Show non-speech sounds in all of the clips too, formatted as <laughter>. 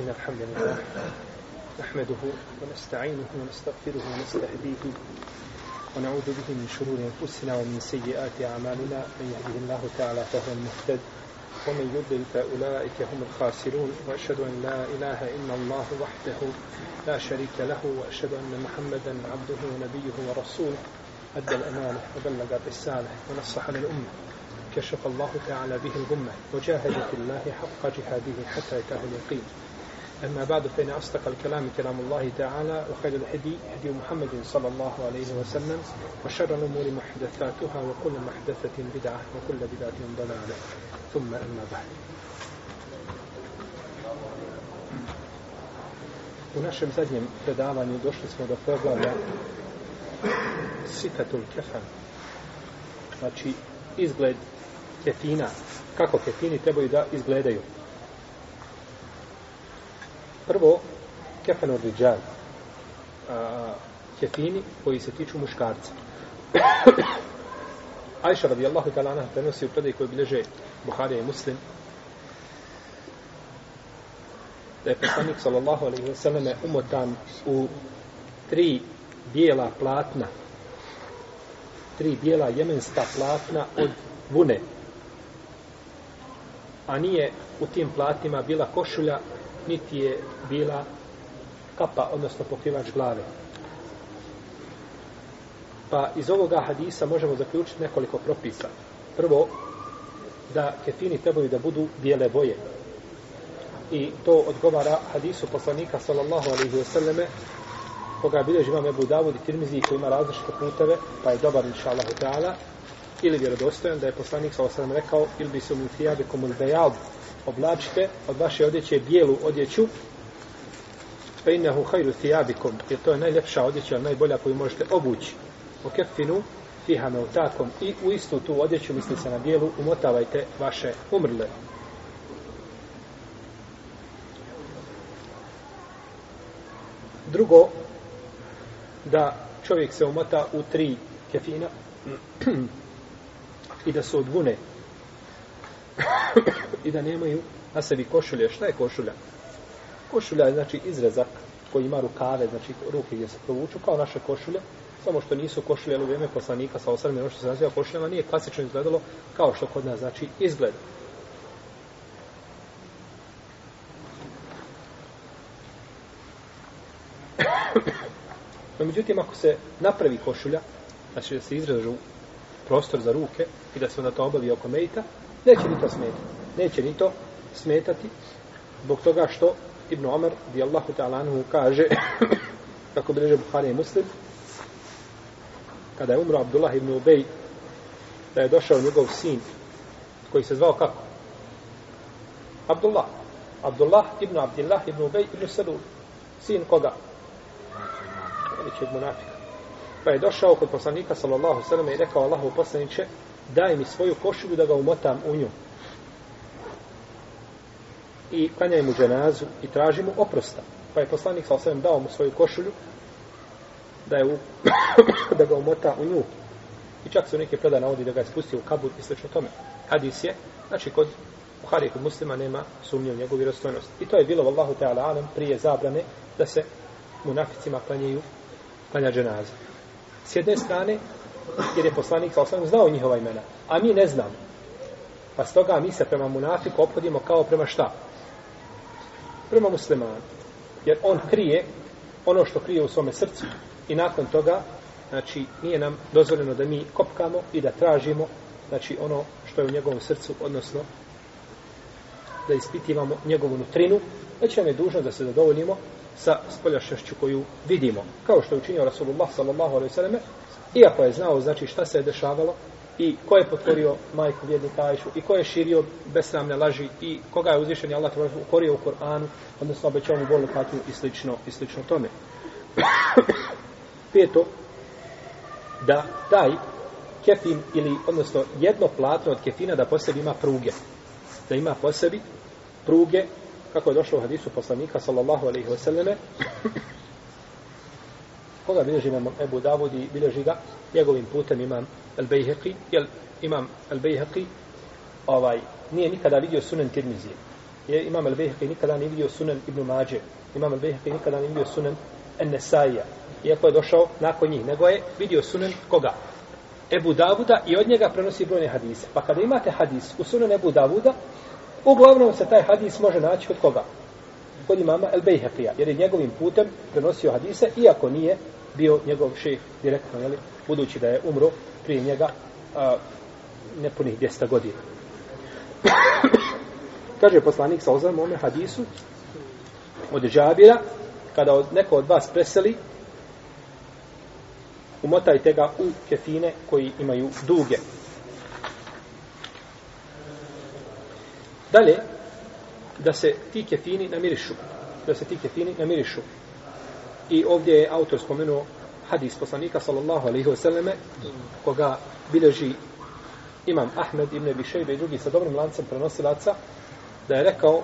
إن الحمد لله نحمده ونستعينه ونستغفره ونستهديه ونعوذ به من شرور أنفسنا ومن سيئات أعمالنا. من يهده الله تعالى فهو المهتد ومن يضلل فأولئك هم الخاسرون. وأشهد أن لا إله إلا الله وحده لا شريك له وأشهد أن محمدا عبده ونبيه ورسوله. أدى الأمانة وبلغ الرسالة ونصح للأمة. كشف الله تعالى به الغمة وجاهد في الله حق جهاده حتى يتاه اليقين. أما بعد فإن أصدق الكلام كلام الله تعالى وخير الهدي هدي محمد صلى الله عليه وسلم وشر الأمور محدثاتها وكل محدثة بدعة وكل بدعة ضلالة ثم أما بعد U našem zadnjem predavanju došli smo do poglavlja Sifetul Kefan. Znači, izgled kefina. Kako kefini trebaju da izgledaju. Prvo, kefan riđal. Kefini koji se tiču muškarca. <coughs> Ajša radijallahu ta'ala anha prenosi u predaj koji bilježe Buharija i Muslim da je poslanik sallallahu alaihi wa sallam umotan u tri bijela platna tri bijela jemenska platna od vune a nije u tim platima bila košulja niti je bila kapa, odnosno pokrivač glave. Pa iz ovoga hadisa možemo zaključiti nekoliko propisa. Prvo, da kefini trebaju da budu bijele boje. I to odgovara hadisu poslanika sallallahu alaihi wa sallame koga bilježi imam Ebu Davud i Tirmizi koji ima različite puteve, pa je dobar inša Allahu ta'ala, ili vjerodostojan da je poslanik sallallahu alaihi wa sallam rekao ili bi se mu fijabe komul bejal oblačite od vaše odjeće bijelu odjeću. Fa innehu hajru thiyabikum jer to je najljepša odjeća najbolja koju možete obući. O kefinu fiha meutakom i u istu tu odjeću misli se na bijelu umotavajte vaše umrle. Drugo da čovjek se umota u tri kefina <clears throat> i da su odvune i da nemaju na sebi košulje. Šta je košulja? Košulja je znači izrezak koji ima rukave, znači ruke gdje se provuču kao naše košulje, samo što nisu košulje u vrijeme poslanika sa osrme, ono što se naziva košuljama, nije klasično izgledalo kao što kod nas znači izgleda. No, međutim, ako se napravi košulja, znači da se izrežu prostor za ruke i da se onda to obavi oko mejta, neće ni to smetati. Neće ni to smetati zbog toga što Ibn Omer di Allahu ta'ala anhu kaže <coughs> kako bileže Buhari i Muslim kada je umro Abdullah ibn Ubej da je došao njegov sin koji se zvao kako? Abdullah. Abdullah ibn Abdullah ibn Ubej ibn Salul. Sin koga? Veličeg munafika. Pa je došao kod poslanika sallallahu sallam i rekao Allahu poslaniće daj mi svoju košulju da ga umotam u nju. I klanjaj mu dženazu i traži mu oprosta. Pa je poslanik sallallahu osvijem dao mu svoju košulju da, je u, <coughs> da ga umota u nju. I čak su neke predaje navodi da ga je spustio u kabur i slično tome. Hadis je, znači kod Buhari kod muslima nema sumnje u njegovu vjerostojnost. I to je bilo, vallahu ta'ala alam, prije zabrane da se munaficima klanjaju klanja dženaza. S jedne strane, jer je poslanik sa osam znao njihova imena, a mi ne znamo. Pa stoga mi se prema munafiku ophodimo kao prema šta? Prema muslimanu. Jer on krije ono što krije u svome srcu i nakon toga, znači, nije nam dozvoljeno da mi kopkamo i da tražimo, znači, ono što je u njegovom srcu, odnosno da ispitivamo njegovu nutrinu, već nam je dužno da se zadovoljimo sa spoljašnjošću koju vidimo. Kao što je učinio Rasulullah sallallahu alaihi sallam, iako je znao znači šta se je dešavalo i ko je potvorio majku vjednika Ajšu i ko je širio besramne laži i koga je uzvišen Allah ukorio u Koranu, odnosno obećao mu bolu patnju i slično, i slično tome. Peto, da taj kefin ili, odnosno jedno platno od kefina da posebi ima pruge. Da ima posebi pruge kako je došlo u hadisu poslanika sallallahu alaihi wasallame, koga bilježi imam Ebu Davud i bilježi ga njegovim putem imam El Bejheqi jel imam El Bejheqi ovaj, nije nikada vidio sunen Tirmizije je Imam al-Bejheqi nikada nije vidio sunen Ibn Mađe. Imam al-Bejheqi nikada nije vidio sunen En-Nesaija. Iako je došao nakon njih. Nego je vidio sunen koga? Ebu Davuda i od njega prenosi brojne hadise. Pa kada imate hadis u sunen Ebu Davuda, uglavnom se taj hadis može naći kod koga? Kod imama El Bejhefija, jer je njegovim putem prenosio hadise, iako nije bio njegov šejh direktno, jeli, budući da je umro prije njega a, nepunih 200 godina. <coughs> Kaže poslanik sa ozvom ome hadisu od džabira, kada od, neko od vas preseli, umotajte ga u kefine koji imaju duge. Dalje, da se ti kefini namirišu. Da se ti kefini namirišu. I ovdje je autor spomenuo hadis poslanika sallallahu alaihi wa sallame koga bileži imam Ahmed ibn Abi Shaybe i drugi sa dobrim lancem prenosilaca da je rekao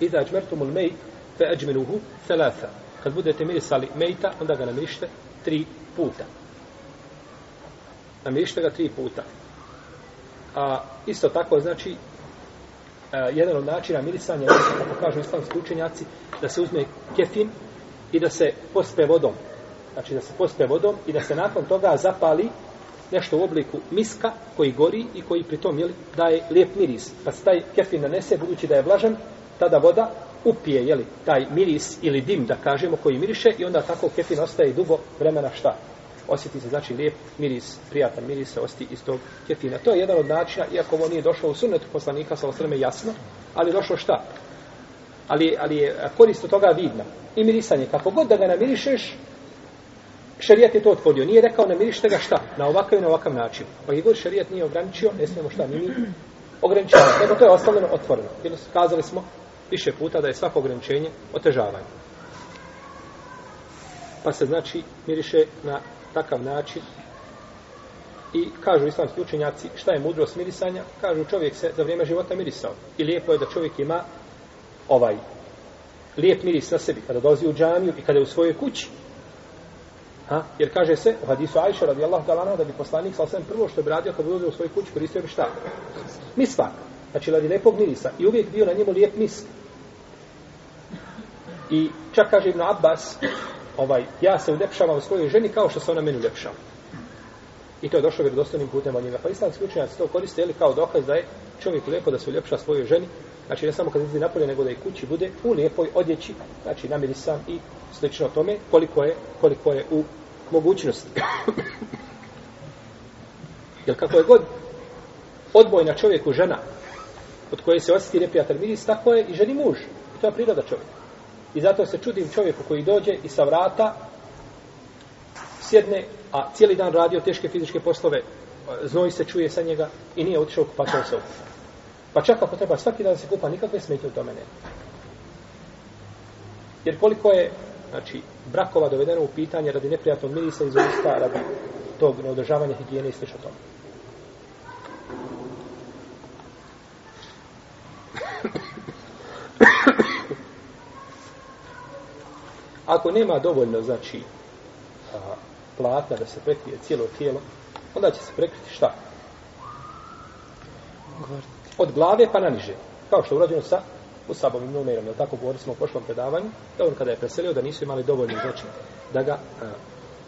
Iza ađmertumul mejt fe ađminuhu thalatha kad budete mirisali mejta onda ga namirište tri puta namirište ga tri puta a isto tako znači E, jedan od načina mirisanja kako kažu islamski učenjaci da se uzme kefin i da se pospe vodom znači da se pospe vodom i da se nakon toga zapali nešto u obliku miska koji gori i koji pritom jeli, daje lijep miris. Pa se taj kefin nanese, budući da je vlažan, tada voda upije jeli, taj miris ili dim, da kažemo, koji miriše i onda tako kefin ostaje dugo vremena šta? Osjeti se, znači, lijep miris, prijatan miris se osjeti iz tog kefina. To je jedan od načina, iako ovo nije došlo u sunnetu poslanika, sa osreme jasno, ali došlo šta? Ali, ali je korist od toga vidna. I mirisanje, kako god da ga namirišeš, šerijat je to otvorio. Nije rekao namirište ga šta? Na ovakav i na ovakav način. Pa i god šerijat nije ograničio, ne smijemo šta, ni mi ograničavati. Nego to je ostavljeno otvoreno. Jer kazali smo više puta da je svako ograničenje otežavanje. Pa se znači miriše na takav način i kažu islamski učenjaci šta je mudrost mirisanja, kažu čovjek se za vrijeme života mirisao. I lijepo je da čovjek ima ovaj lijep miris na sebi kada dolazi u džamiju i kada je u svojoj kući Ha? Jer kaže se u hadisu Ajša radijallahu ta'ala da bi poslanik sa osvijem prvo što je radio kad ulazio u svoju kuću koristio bi šta? Misvak. Znači radi lepog mirisa. I uvijek bio na njemu lijep misk. I čak kaže Ibn Abbas, ovaj, ja se uljepšavam svojoj ženi kao što se ona meni uljepšava. I to je došlo vjerodostojnim putem od njega. Pa islamski učenjaci to koriste ili kao dokaz da je čovjek lijepo da se uljepša svojoj ženi. Znači ne samo kad izlazi napolje, nego da i kući bude u lijepoj odjeći, znači namirisan i slično tome, koliko je, koliko je u mogućnosti. <coughs> Jer kako je god odboj na čovjeku žena, od koje se osjeti neprijatelj miris, tako je i ženi muž. I to je priroda čovjeka. I zato se čudim čovjeku koji dođe i sa vrata sjedne, a cijeli dan radio teške fizičke poslove, znoj se čuje sa njega i nije otišao kupačom se okupa. Pa čak ako treba svaki dan se kupa, nikakve smetje u tome nema. Jer koliko je znači, brakova dovedeno u pitanje radi neprijatnog mirisa iz usta, radi tog neodržavanja higijene i sl. tome. Ako nema dovoljno, znači, platna da se prekrije cijelo tijelo, onda će se prekriti šta? Od glave pa na niže. Kao što je urađeno sa Musabom i Numerom, je tako govorili smo u prošlom predavanju, da on kada je preselio, da nisu imali dovoljno znači da ga a,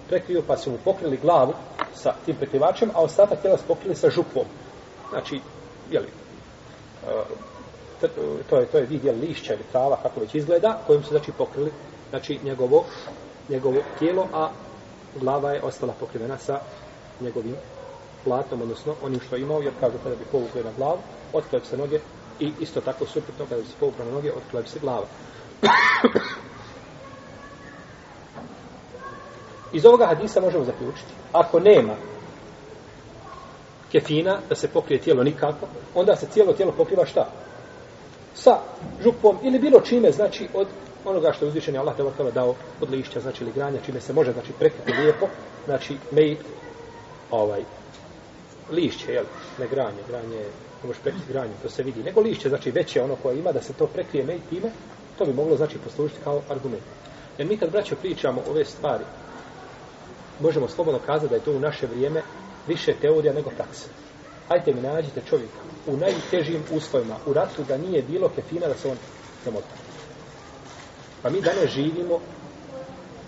prekriju, pa su mu pokrili glavu sa tim prekrivačem, a ostatak tijela su pokrili sa župom. Znači, jeli, a, to je, to je vid, lišća ili trava, kako već izgleda, kojim su, znači, pokrili, znači, njegovo, njegovo tijelo, a glava je ostala pokrivena sa njegovim platom, odnosno onim što je imao, jer kažu kada bi povukli na glavu, otkrije se noge i isto tako suprotno kada bi se povukli na noge, otkrije se glava. <coughs> Iz ovoga hadisa možemo zaključiti. Ako nema kefina, da se pokrije tijelo nikako, onda se cijelo tijelo pokriva šta? Sa župom ili bilo čime, znači od onoga što je uzvišen Allah te vrtala dao od lišća, znači ili granja, čime se može, znači, prekriti lijepo, znači, mej, ovaj, lišće, jel, ne granje, granje, ne možeš prekriti granje, to se vidi, nego lišće, znači, veće ono koje ima, da se to prekrije mej time, to bi moglo, znači, poslužiti kao argument. Jer mi kad, braćo, pričamo ove stvari, možemo slobodno kazati da je to u naše vrijeme više teorija nego praksa. Ajte mi nađite čovjeka u najtežim uslovima, u ratu da nije bilo kefina da se on zamota. Pa mi danas živimo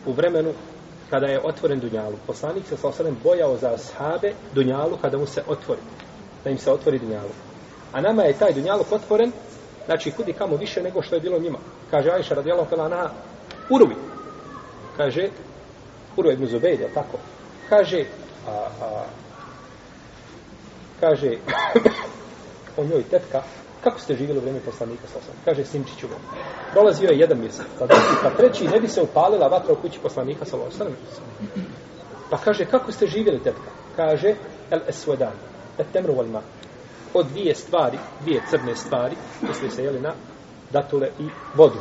u vremenu kada je otvoren Dunjalu. Poslanik se sa osadem bojao za ashabe Dunjalu kada mu se otvori. Da im se otvori Dunjalu. A nama je taj Dunjaluk otvoren, znači kudi kamo više nego što je bilo njima. Kaže Ajša radijalahu tala na Urubi. Kaže, Urubi ibn Zubejde, tako? Kaže, a, a, kaže, <coughs> o njoj tetka, kako ste živjeli u vrijeme poslanika sa osam? Kaže, Simčiću vam. Prolazio je jedan mjesec. Pa, drugi, pa treći ne bi se upalila vatra u kući poslanika sa osam. Pa kaže, kako ste živjeli, tetka? Kaže, el esvedan, et temru wal ma. Od dvije stvari, dvije crne stvari, misli se jeli na datule i vodu.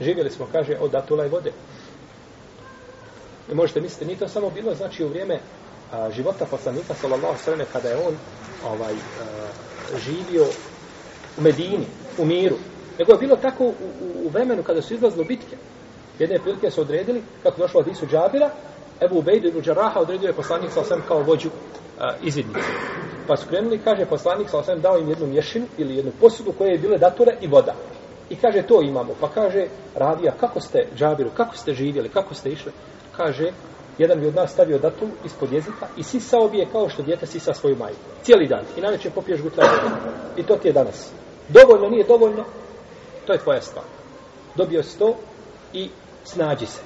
Živjeli smo, kaže, od datula i vode. I možete misliti, nije to samo bilo, znači, u vrijeme a, života poslanika, sallallahu sallam, kada je on ovaj, a, živio u Medini, u miru. Nego je bilo tako u, u, u vremenu kada su izlazili bitke. Jedne prilike su odredili, kako došlo od Isu Džabira, Ebu Ubejdu ibn Đaraha odredio je poslanik sa osam kao vođu a, izvidnice. Pa su krenuli, kaže, poslanik sa osam dao im jednu mješinu ili jednu posudu koje je bile dature i voda. I kaže, to imamo. Pa kaže, Ravija, kako ste, Džabiru, kako ste živjeli, kako ste išli? Kaže, jedan bi od nas stavio datum ispod jezika i sisao bi je kao što djete sisa svoju majku. Cijeli dan. I najveće popiješ gutla I to ti je danas. Dovoljno, nije dovoljno, to je tvoja stvar. Dobio si to i snađi se.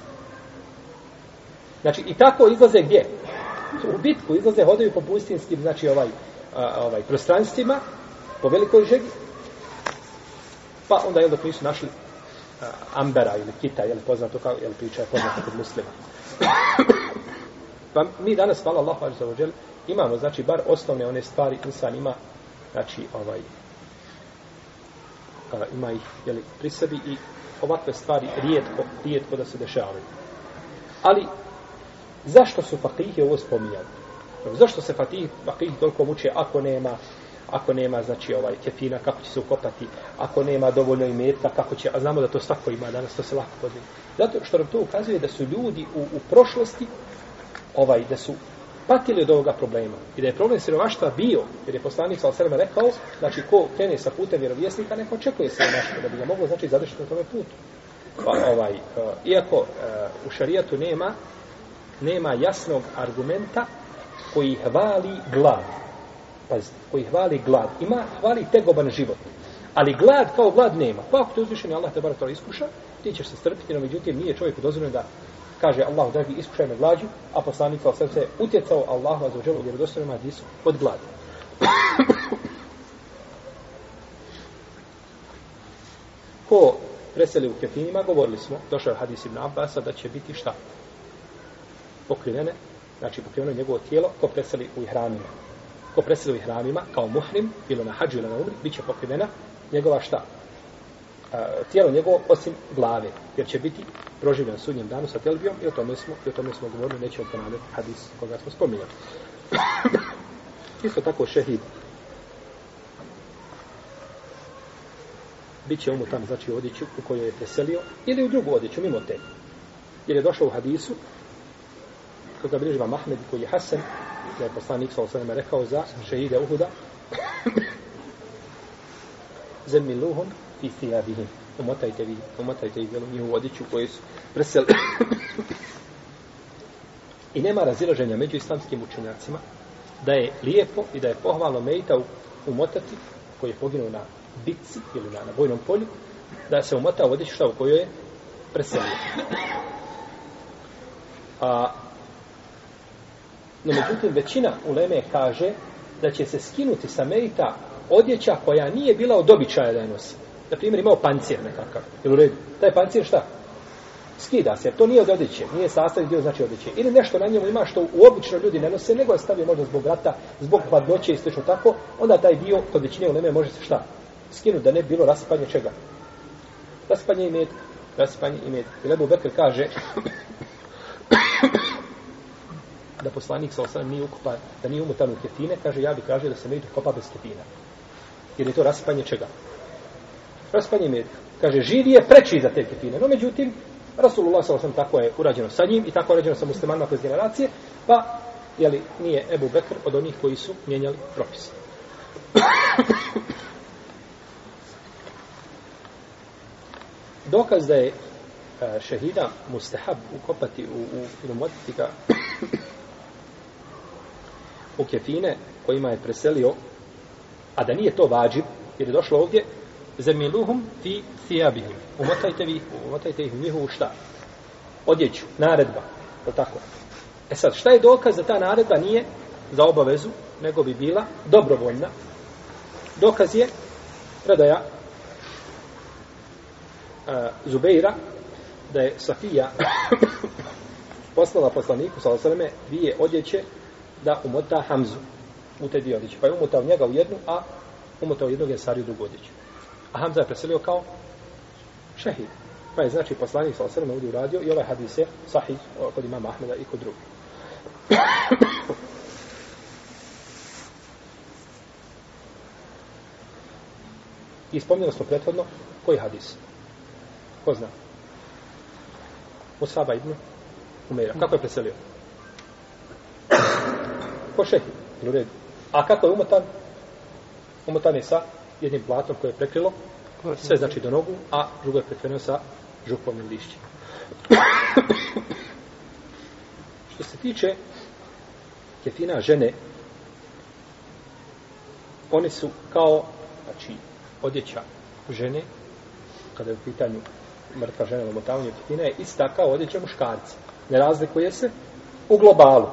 Znači, i tako izlaze gdje? U bitku izlaze, hodaju po pustinskim, znači ovaj, a, ovaj prostranstvima, po velikoj žegi, pa onda je dok nisu našli a, Ambera ili Kita, je poznato kao, je li priča je poznato kod muslima pa mi danas, hvala Allahu za ođel, imamo, znači, bar osnovne one stvari, insan ima, znači, ovaj, a, ima ih, jeli, pri sebi i ovakve stvari rijetko, rijetko da se dešavaju. Ali, zašto su fakihi ovo spominjali? Zašto se fakihi, fakihi toliko muče ako nema ako nema znači ovaj kefina kako će se ukopati ako nema dovoljno imetka kako će a znamo da to svako ima danas to se lako pozna zato što nam to ukazuje da su ljudi u, u prošlosti ovaj da su patili od ovoga problema i da je problem siromaštva bio jer je poslanik sa osrema rekao znači ko krene sa putem vjerovjesnika neko očekuje siromaštvo da bi ga moglo znači zadržati na tome putu pa ovaj uh, iako uh, u šarijatu nema nema jasnog argumenta koji hvali glad. Pazite, koji hvali glad. Ima, hvali tegoban život. Ali glad kao glad nema. Pa ako te uzvišeni Allah te bar to iskuša, ti ćeš se strpiti, no međutim nije čovjek dozvoljeno da kaže Allah, dragi, iskušaj me glađu, a poslanik sa se utjecao Allahu za uđelu vjerodostojnom hadisu od gladi. <coughs> Ko preseli u kefinima, govorili smo, došao je hadis ibn Abbasa, da će biti šta? Pokrivene znači pokriveno njegovo tijelo, ko preseli u ihramima. Ko preseli u ihramima, kao muhrim, bilo na hađu ili na umri, bit će pokrivena njegova šta? A, tijelo njegovo osim glave, jer će biti proživljen sudnjem danu sa telbijom i o tome smo, i o tome smo govorili, nećemo ponavljati hadis koga smo spominjali. <coughs> Isto tako šehid. Biće mu tam, znači u odjeću u kojoj je preselio, ili u drugu odjeću, mimo te. Jer je došao u hadisu, koga bilježi vam Ahmed koji je Hasan, da je poslanik sa osvrame rekao za šehide Uhuda, <coughs> zemmiluhum fi thiyabihim. Umotajte vi, umotajte ih velu njihovu odjeću koje su preseli. I nema razilaženja među islamskim učenjacima da je lijepo i da je pohvalno mejta umotati koji je poginuo na bitci ili na, na bojnom polju, da se umota u odjeću šta u kojoj je preselio. A No, međutim, većina uleme kaže da će se skinuti sa mejta odjeća koja nije bila od običaja da je nosi. Na primjer, imao pancir nekakav. Ili u redu? Taj pancir šta? Skida se, jer to nije od odjeće, nije sastavni dio znači odjeće. Ili nešto na njemu ima što u obično ljudi ne nose, nego je stavio možda zbog rata, zbog hladnoće i sl. tako, onda taj dio kod većine uleme može se šta? Skinuti da ne bilo raspanje čega? Raspanje i Rasipanje Raspanje I Lebu Bekr kaže, <coughs> da poslanik sa osam nije ukupan, da nije umutan u ketine, kaže, ja bi tražio da se među kopa bez ketina. Jer je to raspanje čega? Raspanje metka. Kaže, živi je preči za te kefine. No, međutim, Rasulullah s.a.v. tako je urađeno sa njim i tako je urađeno sa muslimanima kroz generacije, pa jeli, nije Ebu Bekr od onih koji su mijenjali propis. <coughs> Dokaz da je e, šehida mustahab ukopati u, u, ili ga <coughs> u kefine kojima je preselio, a da nije to vađib, jer je došlo ovdje, zemiluhum fi thijabihim. Umotajte, vi, umotajte ih u njihovu šta? Odjeću, naredba. To tako. E sad, šta je dokaz da ta naredba nije za obavezu, nego bi bila dobrovoljna? Dokaz je predaja a, Zubeira da je Safija <coughs> poslala poslaniku sa osaleme dvije odjeće da umota Hamzu u te dvije odjeće. Pa je umotao njega u jednu, a umotao jednog je Sariju drugu odjeću. A Hamza je preselio kao šehid. Pa je znači poslanik sa osrme ovdje uradio i ovaj hadis je sahih kod imama Ahmeda i kod drugih. I spomnjeno smo prethodno koji hadis? Ko zna? Musaba ibn Umeira. Kako je preselio? Ko šehi? U redu. A kako je umotan? Umotan je sa jednim platom koje je prekrilo. Sve znači do nogu, a drugo je prekreno sa župovnim lišćima. Što se tiče kefina žene, one su kao, znači, odjeća žene, kada je u pitanju mrtva žena na motavanje kefina, je ista kao odjeća muškarca. Ne razlikuje se u globalu.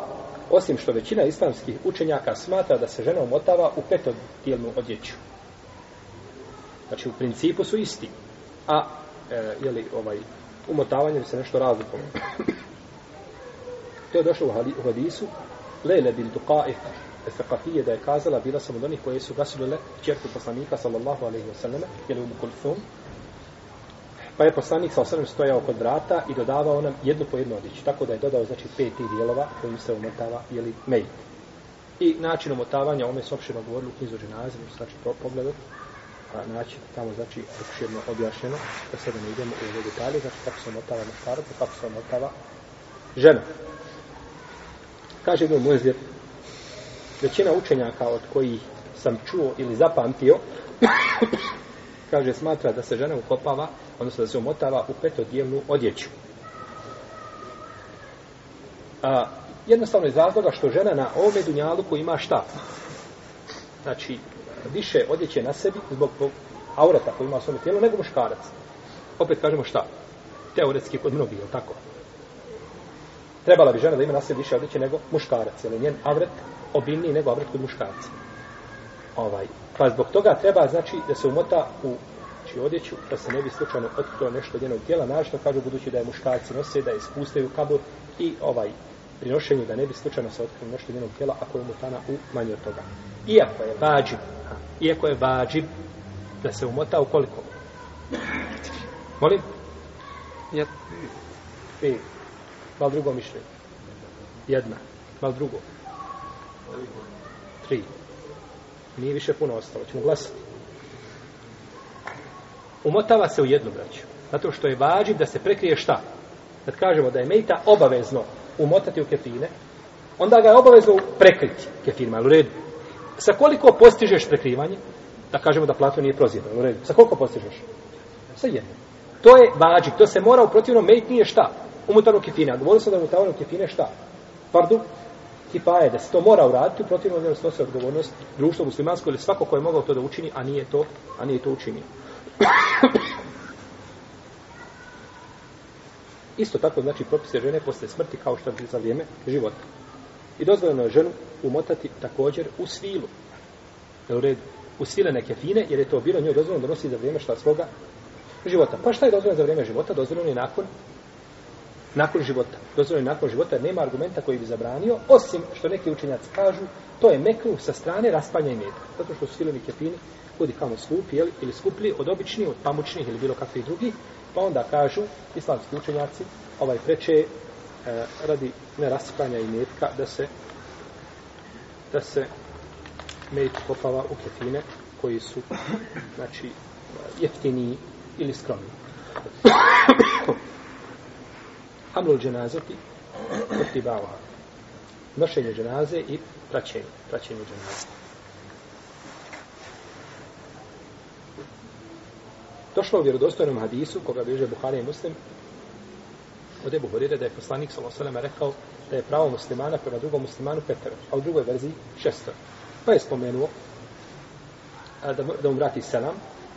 Osim što većina islamskih učenjaka smatra da se žena umotava u petodijelnu odjeću. Znači, u principu su isti. A, e, jeli, ovaj, umotavanje se nešto razlikuje. to je došlo u hadisu Lele bil Duqa'i Fekafije da je kazala, bila sam od onih koje su gasulile čerku poslanika sallallahu alaihi wa sallam, ili umu kulthum. Pa je poslanik sa osrem stojao kod vrata i dodavao nam jednu po jednu odjeću. Tako da je dodao, znači, pet tih dijelova kojim se umotava, jeli, mejt. I način umotavanja, ome su opšteno govorili u knjizu dženaze, znači, pogledat, naći tamo, znači, opširno objašnjeno, da sada ne idemo u ove detalje, znači, kako se omotava muškarac, kako se omotava žena. Kaže Ibn Muzir, većina učenjaka od kojih sam čuo ili zapamtio, <coughs> kaže, smatra da se žena ukopava, odnosno da se umotava u petodijevnu odjeću. A, jednostavno iz razloga što žena na ovome dunjaluku ima šta? Znači, više odjeće na sebi zbog aurata koji ima u svome tijelu nego muškarac. Opet kažemo šta? Teoretski kod mnogi, je tako? Trebala bi žena da ima na sebi više odjeće nego muškarac, jer je njen avret obilniji nego avret kod muškarca. Ovaj. Pa zbog toga treba, znači, da se umota u znači, odjeću, da se ne bi slučajno otkrilo nešto od njenog tijela, našto kažu budući da je muškarci nose, da je spustaju kabur i ovaj pri nošenju da ne bi slučajno se otkrilo nešto njenog tijela, ako je umotana u manje od toga. Iako je vađib, iako je vađib da se umota u koliko? Molim? Ja. Pet. Malo drugo mišljenje. Jedna. Malo drugo. Tri. Nije više puno ostalo. Ćemo glasati. Umotava se u jednu braću. Zato što je vađiv da se prekrije šta? Kad kažemo da je mejta obavezno umotati u kefine, onda ga je obavezno prekriti kefirima. U redu. Sa koliko postižeš prekrivanje? Da kažemo da plato nije prozirano. U redu. Sa koliko postižeš? Sa jednom. To je vađi, To se mora u protivnom mejt nije šta? umutavnog kefine. A govorio sam da umutavnog kefine šta? Fardu kifaje, da se to mora uraditi, protivno da se odgovornost društva muslimansko ili svako ko je mogao to da učini, a nije to, a nije to učinio. Isto tako znači propise žene posle smrti kao što bi za vrijeme života. I dozvoljeno je ženu umotati također u svilu. U redu. U neke fine jer je to bilo njoj dozvoljeno da nosi za vrijeme šta svoga života. Pa šta je dozvoljeno za vrijeme života? Dozvoljeno je nakon nakon života. Dozvoljeno nakon života nema argumenta koji bi zabranio, osim što neki učenjaci kažu, to je mekru sa strane raspanja i meta. Zato što su filovi kepini kudi kamo skupi, jel, ili skuplji od običnih, od pamučnih ili bilo kakvih drugih, pa onda kažu islamski učenjaci, ovaj preče e, radi neraspanja i metka da se da se met kopava u ketine koji su znači jeftiniji ili skromni. <coughs> Hamlul dženazati otibava. nošenje dženaze i praćenje, praćenje dženaze. Došlo u vjerodostojnom hadisu, koga bliže Buhari i Muslim, od Ebu Horire, da je poslanik s.a.v. rekao da je pravo muslimana prema drugom muslimanu petero, a u drugoj verziji šestero. Pa je spomenuo a, da, da mu vrati selam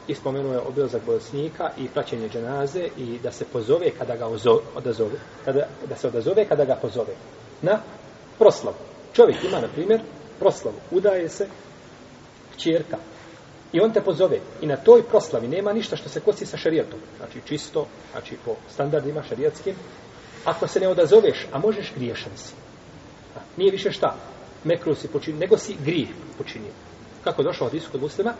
i spomenuo je obilazak bolesnika i praćenje dženaze i da se pozove kada ga ozo, odazove, kada, da se odazove kada ga pozove na proslavu. Čovjek ima, na primjer, proslavu. Udaje se čirka I on te pozove. I na toj proslavi nema ništa što se kosi sa šerijatom. Znači čisto, znači po standardima šarijatskim. Ako se ne odazoveš, a možeš griješan si. A, nije više šta. Mekru si počinio, nego si grijeh počinio. Kako je došao od kod muslima?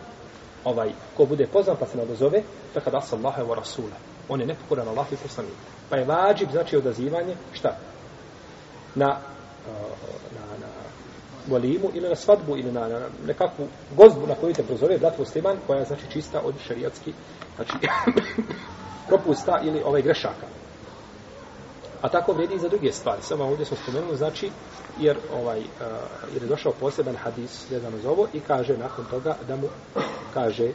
Ovaj, ko bude pozvan pa se ne odazove, tako da sam Allahe wa Rasula. On je nepokoran Allah i poslanik. Pa je vađib, znači odazivanje, šta? Na, na, na volimu ili na svadbu ili na, na nekakvu gozbu na koju te prozove brat musliman koja je znači čista od šerijatski znači <coughs> propusta ili ovaj grešaka. A tako vrijedi i za druge stvari. Samo ovdje smo spomenuli, znači, jer, ovaj, uh, jer je došao poseban hadis vezano za ovo i kaže nakon toga da mu <coughs> kaže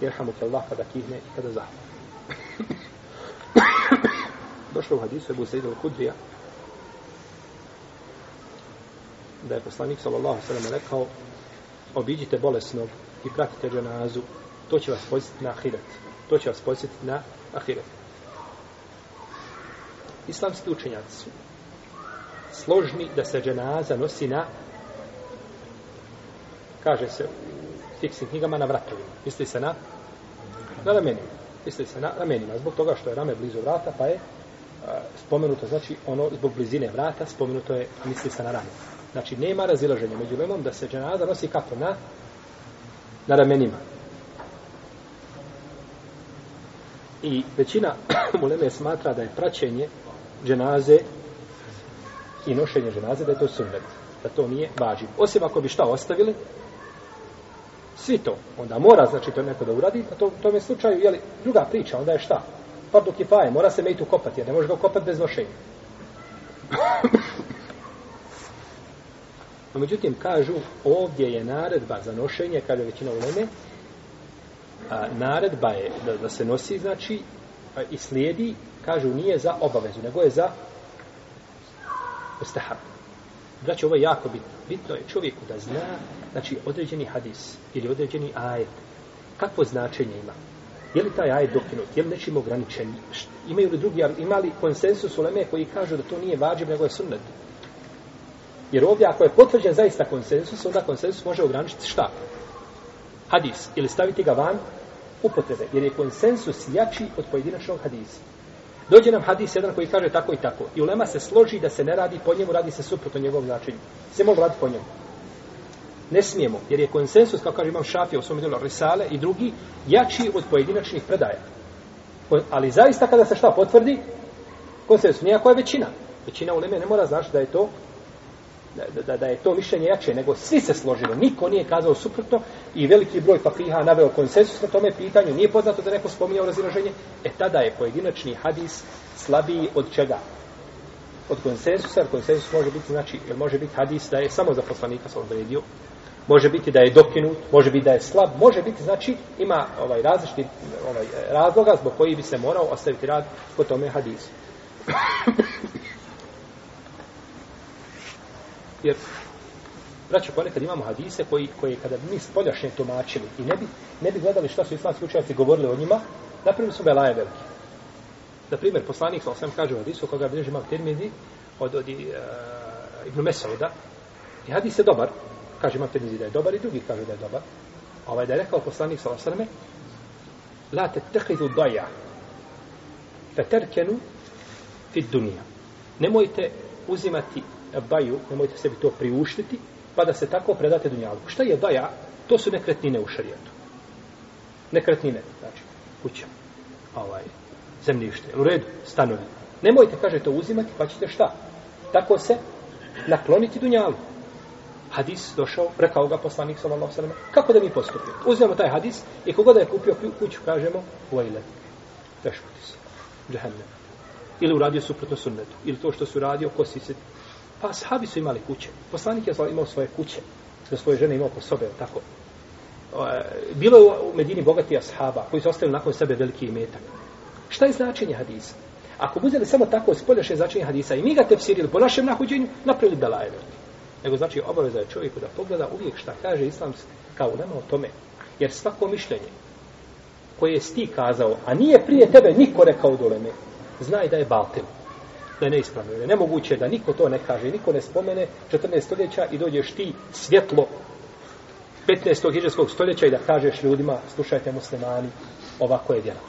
jerhamu ke Allah kada pa kihne i pa kada zahva. <coughs> došao u hadisu Ebu Sejid al-Kudrija da je poslanik sallallahu sallam rekao obiđite bolesnog i pratite dženazu. To će vas posjetiti na ahiret. To će vas posjetiti na ahiret. Islamski učenjaci su složni da se dženaza nosi na kaže se u fiksnim knjigama na vratovima. Misli se na na ramenima. Misli se na ramenima zbog toga što je rame blizu vrata pa je spomenuto znači ono zbog blizine vrata spomenuto je misli se na ramenima. Znači, nema razilaženja među lemom da se dženaza nosi kako na, na ramenima. I većina <clears throat> muleme smatra da je praćenje dženaze i nošenje dženaze, da je to sunnet. Da to nije važiv. Osim ako bi šta ostavili, svi to, onda mora, znači, to neko da uradi, a to u tome slučaju, jeli, druga priča, onda je šta? Pa Fardu kifaje, mora se mejtu kopati, jer ne može ga kopati bez nošenja. <clears throat> No, međutim, kažu, ovdje je naredba za nošenje, kaže većina uleme, a, naredba je da, da se nosi, znači, a, i slijedi, kažu, nije za obavezu, nego je za ustahab. Znači, ovo je jako bitno. Bitno je čovjeku da zna, znači, određeni hadis ili određeni ajet, kakvo značenje ima. Je li taj ajet dokinut? Je li nečim ograničen? Imaju li drugi, imali konsensus uleme koji kažu da to nije vađib, nego je sunnet? Jer ovdje ako je potvrđen zaista konsensus, onda konsensus može ograničiti šta? Hadis. Ili staviti ga van upotrebe. Jer je konsensus jači od pojedinačnog hadisa. Dođe nam hadis jedan koji kaže tako i tako. I ulema se složi da se ne radi po njemu, radi se suprotno njegovom značenju. Se može raditi po njemu. Ne smijemo, jer je konsensus, kao kaže imam šafija u svom djelu Risale i drugi, jači od pojedinačnih predaja. Ali zaista kada se šta potvrdi, konsensus, nijako je većina. Većina uleme ne mora znaći da je to da, da, da je to mišljenje jače, nego svi se složili, niko nije kazao suprotno i veliki broj papiha naveo konsensus na tome pitanju, nije poznato da neko spominjao razilaženje, e tada je pojedinačni hadis slabiji od čega? Od konsensusa, jer konsensus može biti, znači, jer može biti hadis da je samo za poslanika sa odredio, može biti da je dokinut, može biti da je slab, može biti, znači, ima ovaj različiti ovaj, razloga zbog koji bi se morao ostaviti rad po tome hadisu. Jer, braćo, ponekad imamo hadise koji, koji kada bi mi spoljašnje tumačili i ne bi, ne bi gledali šta su islamski učenjaci govorili o njima, napravili su belaje velike. Na primjer, poslanik, sa osam kaže u hadisu, koga bi imam termini od, od e, uh, Ibn Mesauda, i hadis je dobar, kaže imam termini da je dobar i drugi kaže da je dobar, ovaj da je rekao poslanik, sa sam la te tehidu daja fe terkenu fit dunija. Nemojte uzimati baju, nemojte sebi to priuštiti, pa da se tako predate dunjalu. Šta je baja? To su nekretnine u šarijetu. Nekretnine, znači, kuća, ovaj, zemljište, u redu, stanovi. Nemojte, kaže, to uzimati, pa ćete šta? Tako se nakloniti dunjalu. Hadis došao, rekao ga poslanik sallallahu sallam, kako da mi postupimo? Uzmemo taj hadis i kogoda je kupio kuću, kažemo, uvajle, teško ti se, džahennem. Ili uradio suprotno sunnetu, ili to što su radio, kosi se Pa sahabi su imali kuće. Poslanik je imao svoje kuće. Za svoje žene imao po sobe, tako. E, bilo je u Medini bogati ashaba koji su ostavili nakon sebe veliki imetak. Šta je značenje hadisa? Ako budete samo tako spoljašnje značenje hadisa i mi ga tefsirili po našem nahuđenju, napravili belaje Nego znači obaveza je čovjeku da pogleda uvijek šta kaže islam kao nema o tome. Jer svako mišljenje koje je ti kazao, a nije prije tebe niko rekao doleme, znaj da je baltil. Da je neispravno. Je nemoguće da niko to ne kaže, niko ne spomene 14 stoljeća i dođeš ti svjetlo 15. hiđarskog stoljeća i da kažeš ljudima, slušajte muslimani, ovako je djela.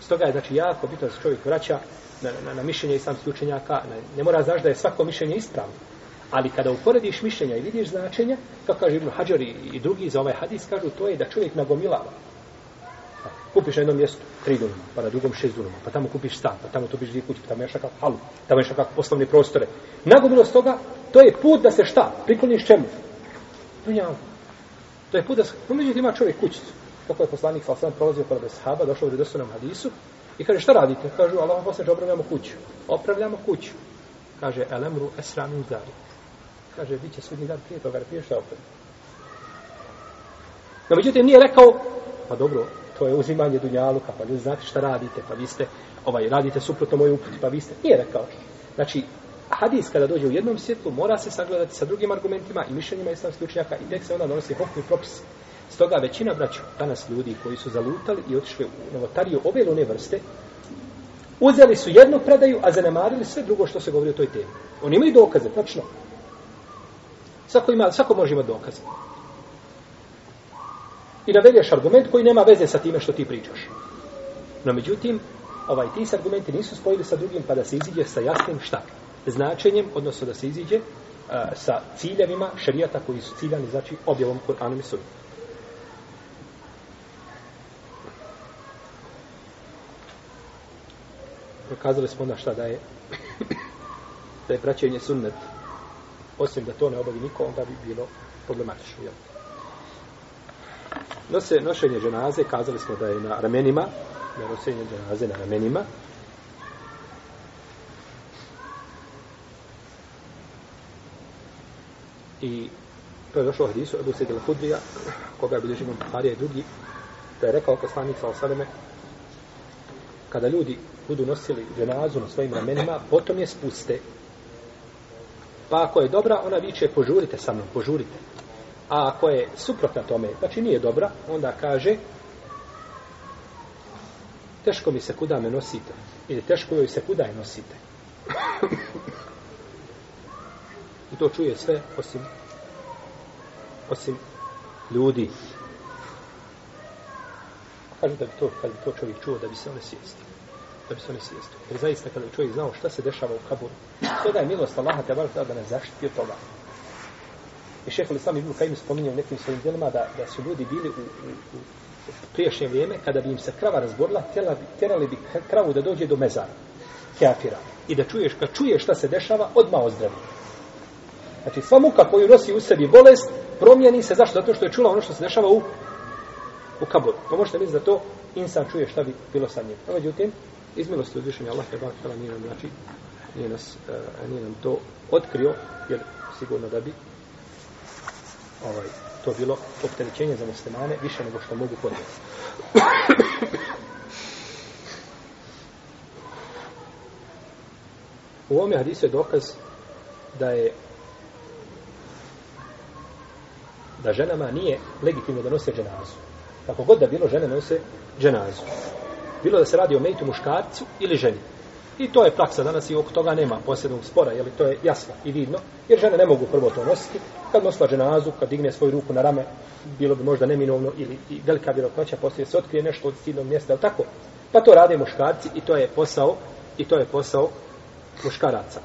Stoga je znači jako bitno da se čovjek vraća na, na, na mišljenje islamskih učenjaka, na, ne mora znaš da je svako mišljenje ispravno. Ali kada uporediš mišljenja i vidiš značenja, kao kaže Ibn Hajar i, i drugi za ovaj hadis, kažu to je da čovjek nagomilava. Kupiš na jednom mjestu tri dunuma, pa na drugom šest dunuma, pa tamo kupiš stan, pa tamo to biš dvije kuće, pa tamo još kakav halu, tamo još kakav poslovne prostore. Nagomilost toga, to je put da se šta? Prikloniš čemu? Dunjavu. To je put da se... No, međutim, ima čovjek kućicu. Kako je poslanik sa osam prolazio pored sahaba, došao u redosunom hadisu i kaže, šta radite? Kažu, Allah poslanik, opravljamo kuću. Opravljamo kuću. Kaže, elemru esra zari. Kaže, bit će sudnji dan prije toga, prije šta opravljamo. No, međutim, nije rekao, pa dobro, to je uzimanje dunjaluka, pa ljudi znate šta radite, pa vi ste, ovaj, radite suprotno moju uputi, pa vi ste, nije rekao. Znači, hadis kada dođe u jednom svjetlu, mora se sagledati sa drugim argumentima i mišljenjima islamskih učenjaka i tek se onda donosi hokni propis. Stoga većina braća, danas ljudi koji su zalutali i otišli u novotariju ove one vrste, uzeli su jednu predaju, a zanemarili sve drugo što se govori o toj temi. Oni imaju dokaze, tačno. Svako, ima, svako može imati dokaze. I navedeš argument koji nema veze sa time što ti pričaš. No međutim, ovaj ti se argumenti nisu spojili sa drugim pa da se iziđe sa jasnim šta? Značenjem, odnosno da se iziđe uh, sa ciljevima šarijata koji su ciljani, znači objavom Kur'anom i Sunnom. Prokazali smo onda šta da je <coughs> da je praćenje sunnet osim da to ne obavi niko, onda bi bilo problematično. Jel? Nose, nošenje dženaze, kazali smo da je na ramenima, da je nošenje dženaze na ramenima. I to je došlo u hadisu Ebu Sejid Hudrija, koga je bilježi Buharija i drugi, da je rekao poslanik sa osaleme, kada ljudi budu nosili dženazu na svojim ramenima, potom je spuste. Pa ako je dobra, ona viče, požurite sa mnom, požurite. A ako je suprotna tome, znači nije dobra, onda kaže teško mi se kuda me nosite. Ili teško joj se kuda je nosite. I to čuje sve osim osim ljudi. Kaže da bi to, kad bi to čovjek čuo, da bi se one sjestio. Da bi se one sjestio. Jer zaista kada bi čovjek znao šta se dešava u kaburu, toga je milost Allaha te da ne zaštiti od toga. I šehol Islam Ibn Kajim spominje u nekim svojim djelima da, da su ljudi bili u, u, u priješnje vrijeme, kada bi im se krava razborila, tjela, terali bi kravu da dođe do mezara, keafira. I da čuješ, kad čuješ šta se dešava, odmah ozdravi. Znači, sva muka koju nosi u sebi bolest, promijeni se. Zašto? Zato što je čula ono što se dešava u, u kaburu. Pa možete misliti da to insan čuje šta bi bilo sa njim. No, međutim, iz milosti uzvišenja Allah, tebak, tala, nije nam, znači, nije, nas, uh, nije nam to otkrio, jer sigurno da bi ovaj, to bilo opterećenje za muslimane više nego što mogu podnijeti. U ovome hadisu je dokaz da je da ženama nije legitimno da nose dženazu. Kako god da bilo, žene nose dženazu. Bilo da se radi o mejtu muškarcu ili ženi. I to je praksa danas i oko toga nema posebnog spora, jer to je jasno i vidno, jer žene ne mogu prvo to nositi. Kad nosila ženazu, kad digne svoju ruku na rame, bilo bi možda neminovno ili i velika vjerojatnoća poslije se otkrije nešto od stidnog mjesta, ali tako. Pa to rade muškarci i to je posao i to je posao muškaraca.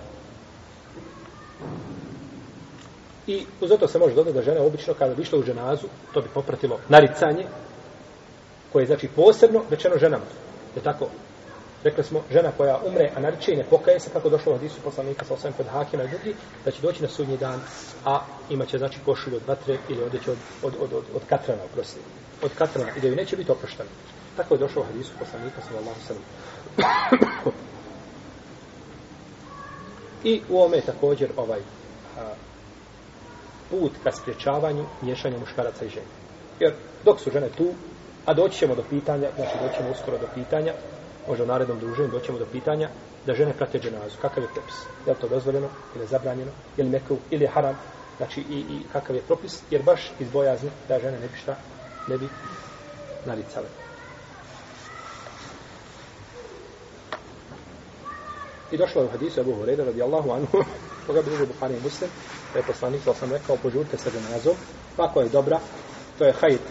I uz to se može dodati da žene obično kada bi išla u ženazu, to bi popratilo naricanje, koje je znači posebno rečeno ženama. Je tako? Rekli smo, žena koja umre, a nariče i ne pokaje se, kako došlo u hadisu poslanika sa osam kod Hakima i drugi, da će doći na sudnji dan, a imaće znači košulju od vatre ili odeće od, od, od, od, od katrana, oprosti. Od katrana, i da ju neće biti oprošteno. Tako je došlo u hadisu poslanika sa Allahom sallam. I u ome je također ovaj a, put ka spriječavanju miješanja muškaraca i žene. Jer dok su žene tu, a doći ćemo do pitanja, znači doći ćemo uskoro do pitanja, možda u narednom druženju doćemo do pitanja da žene prate dženazu. Kakav je propis? Je li to dozvoljeno ili je zabranjeno? Je li mekru ili je haram? Znači i, i kakav je propis? Jer baš iz bojazni da žene ne bi šta, ne bi naricale. I došlo je u hadisu Abu Hureyre radijallahu anhu, <laughs> koga bi Buhari i Muslim, da je poslanik, to sam rekao, požurite sa dženazom, pa ako je dobra, to je hajt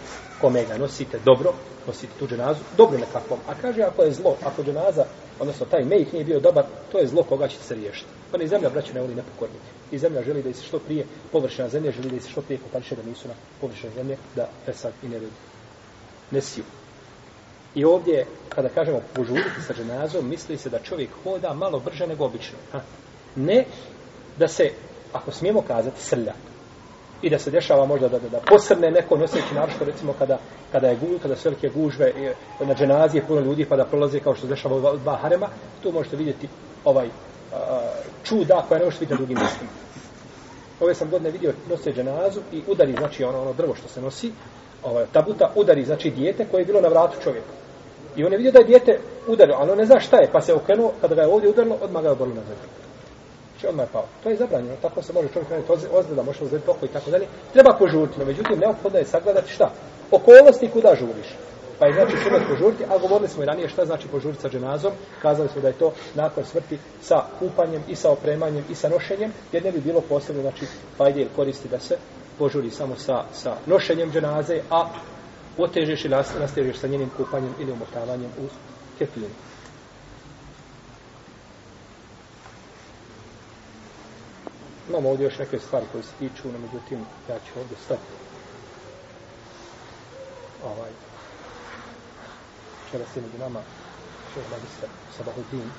kome ga nosite dobro, nositi tu dženazu, dobro nekakvom. A kaže, ako je zlo, ako dženaza, odnosno taj mejh nije bio dobar, to je zlo koga ćete se riješiti. Pa ni zemlja, braće, ne voli nepokornike. I zemlja želi da se što prije, površina zemlje želi da se što prije kopališe da nisu na površina zemlje, da fesad i ne, ne siju. I ovdje, kada kažemo požuriti sa dženazom, misli se da čovjek hoda malo brže nego obično. Ha? Ne da se, ako smijemo kazati, srlja. I da se dešava možda da, da, da posrne neko noseći naročito recimo kada, kada je guž, kada su velike gužve e, na dženazije puno ljudi pa da prolaze kao što se dešava u dva harema, tu možete vidjeti ovaj a, čuda koja ne možete vidjeti na drugim mjestima. Ove sam godine vidio nose dženazu i udari, znači ono, ono drvo što se nosi, ovaj, tabuta udari, znači dijete koje je bilo na vratu čovjeka. I on je vidio da je dijete udario ali on ne zna šta je, pa se okrenuo, kada ga je ovdje udarilo, odmah ga je obrlo na zemlju. Znači odmah je pao. To je zabranjeno, tako se može čovjek raditi ozljeda, može uzeti oko i tako dalje. Treba požuriti, no međutim, neophodno je sagledati šta? Okolnosti kuda žuriš. Pa je znači sunet požuriti, a govorili smo i ranije šta znači požuriti sa dženazom. Kazali smo da je to nakon smrti sa kupanjem i sa opremanjem i sa nošenjem, jer ne bi bilo posebno, znači, fajde ili koristi da se požuri samo sa, sa nošenjem dženaze, a otežeš i nastežeš sa njenim kupanjem ili umotavanjem u kefinu. Imamo ovdje još neke stvari koje se tiču, no međutim, ja ću ovdje stati. Ovaj. Čera se među nama šeo magistar Sabahudin,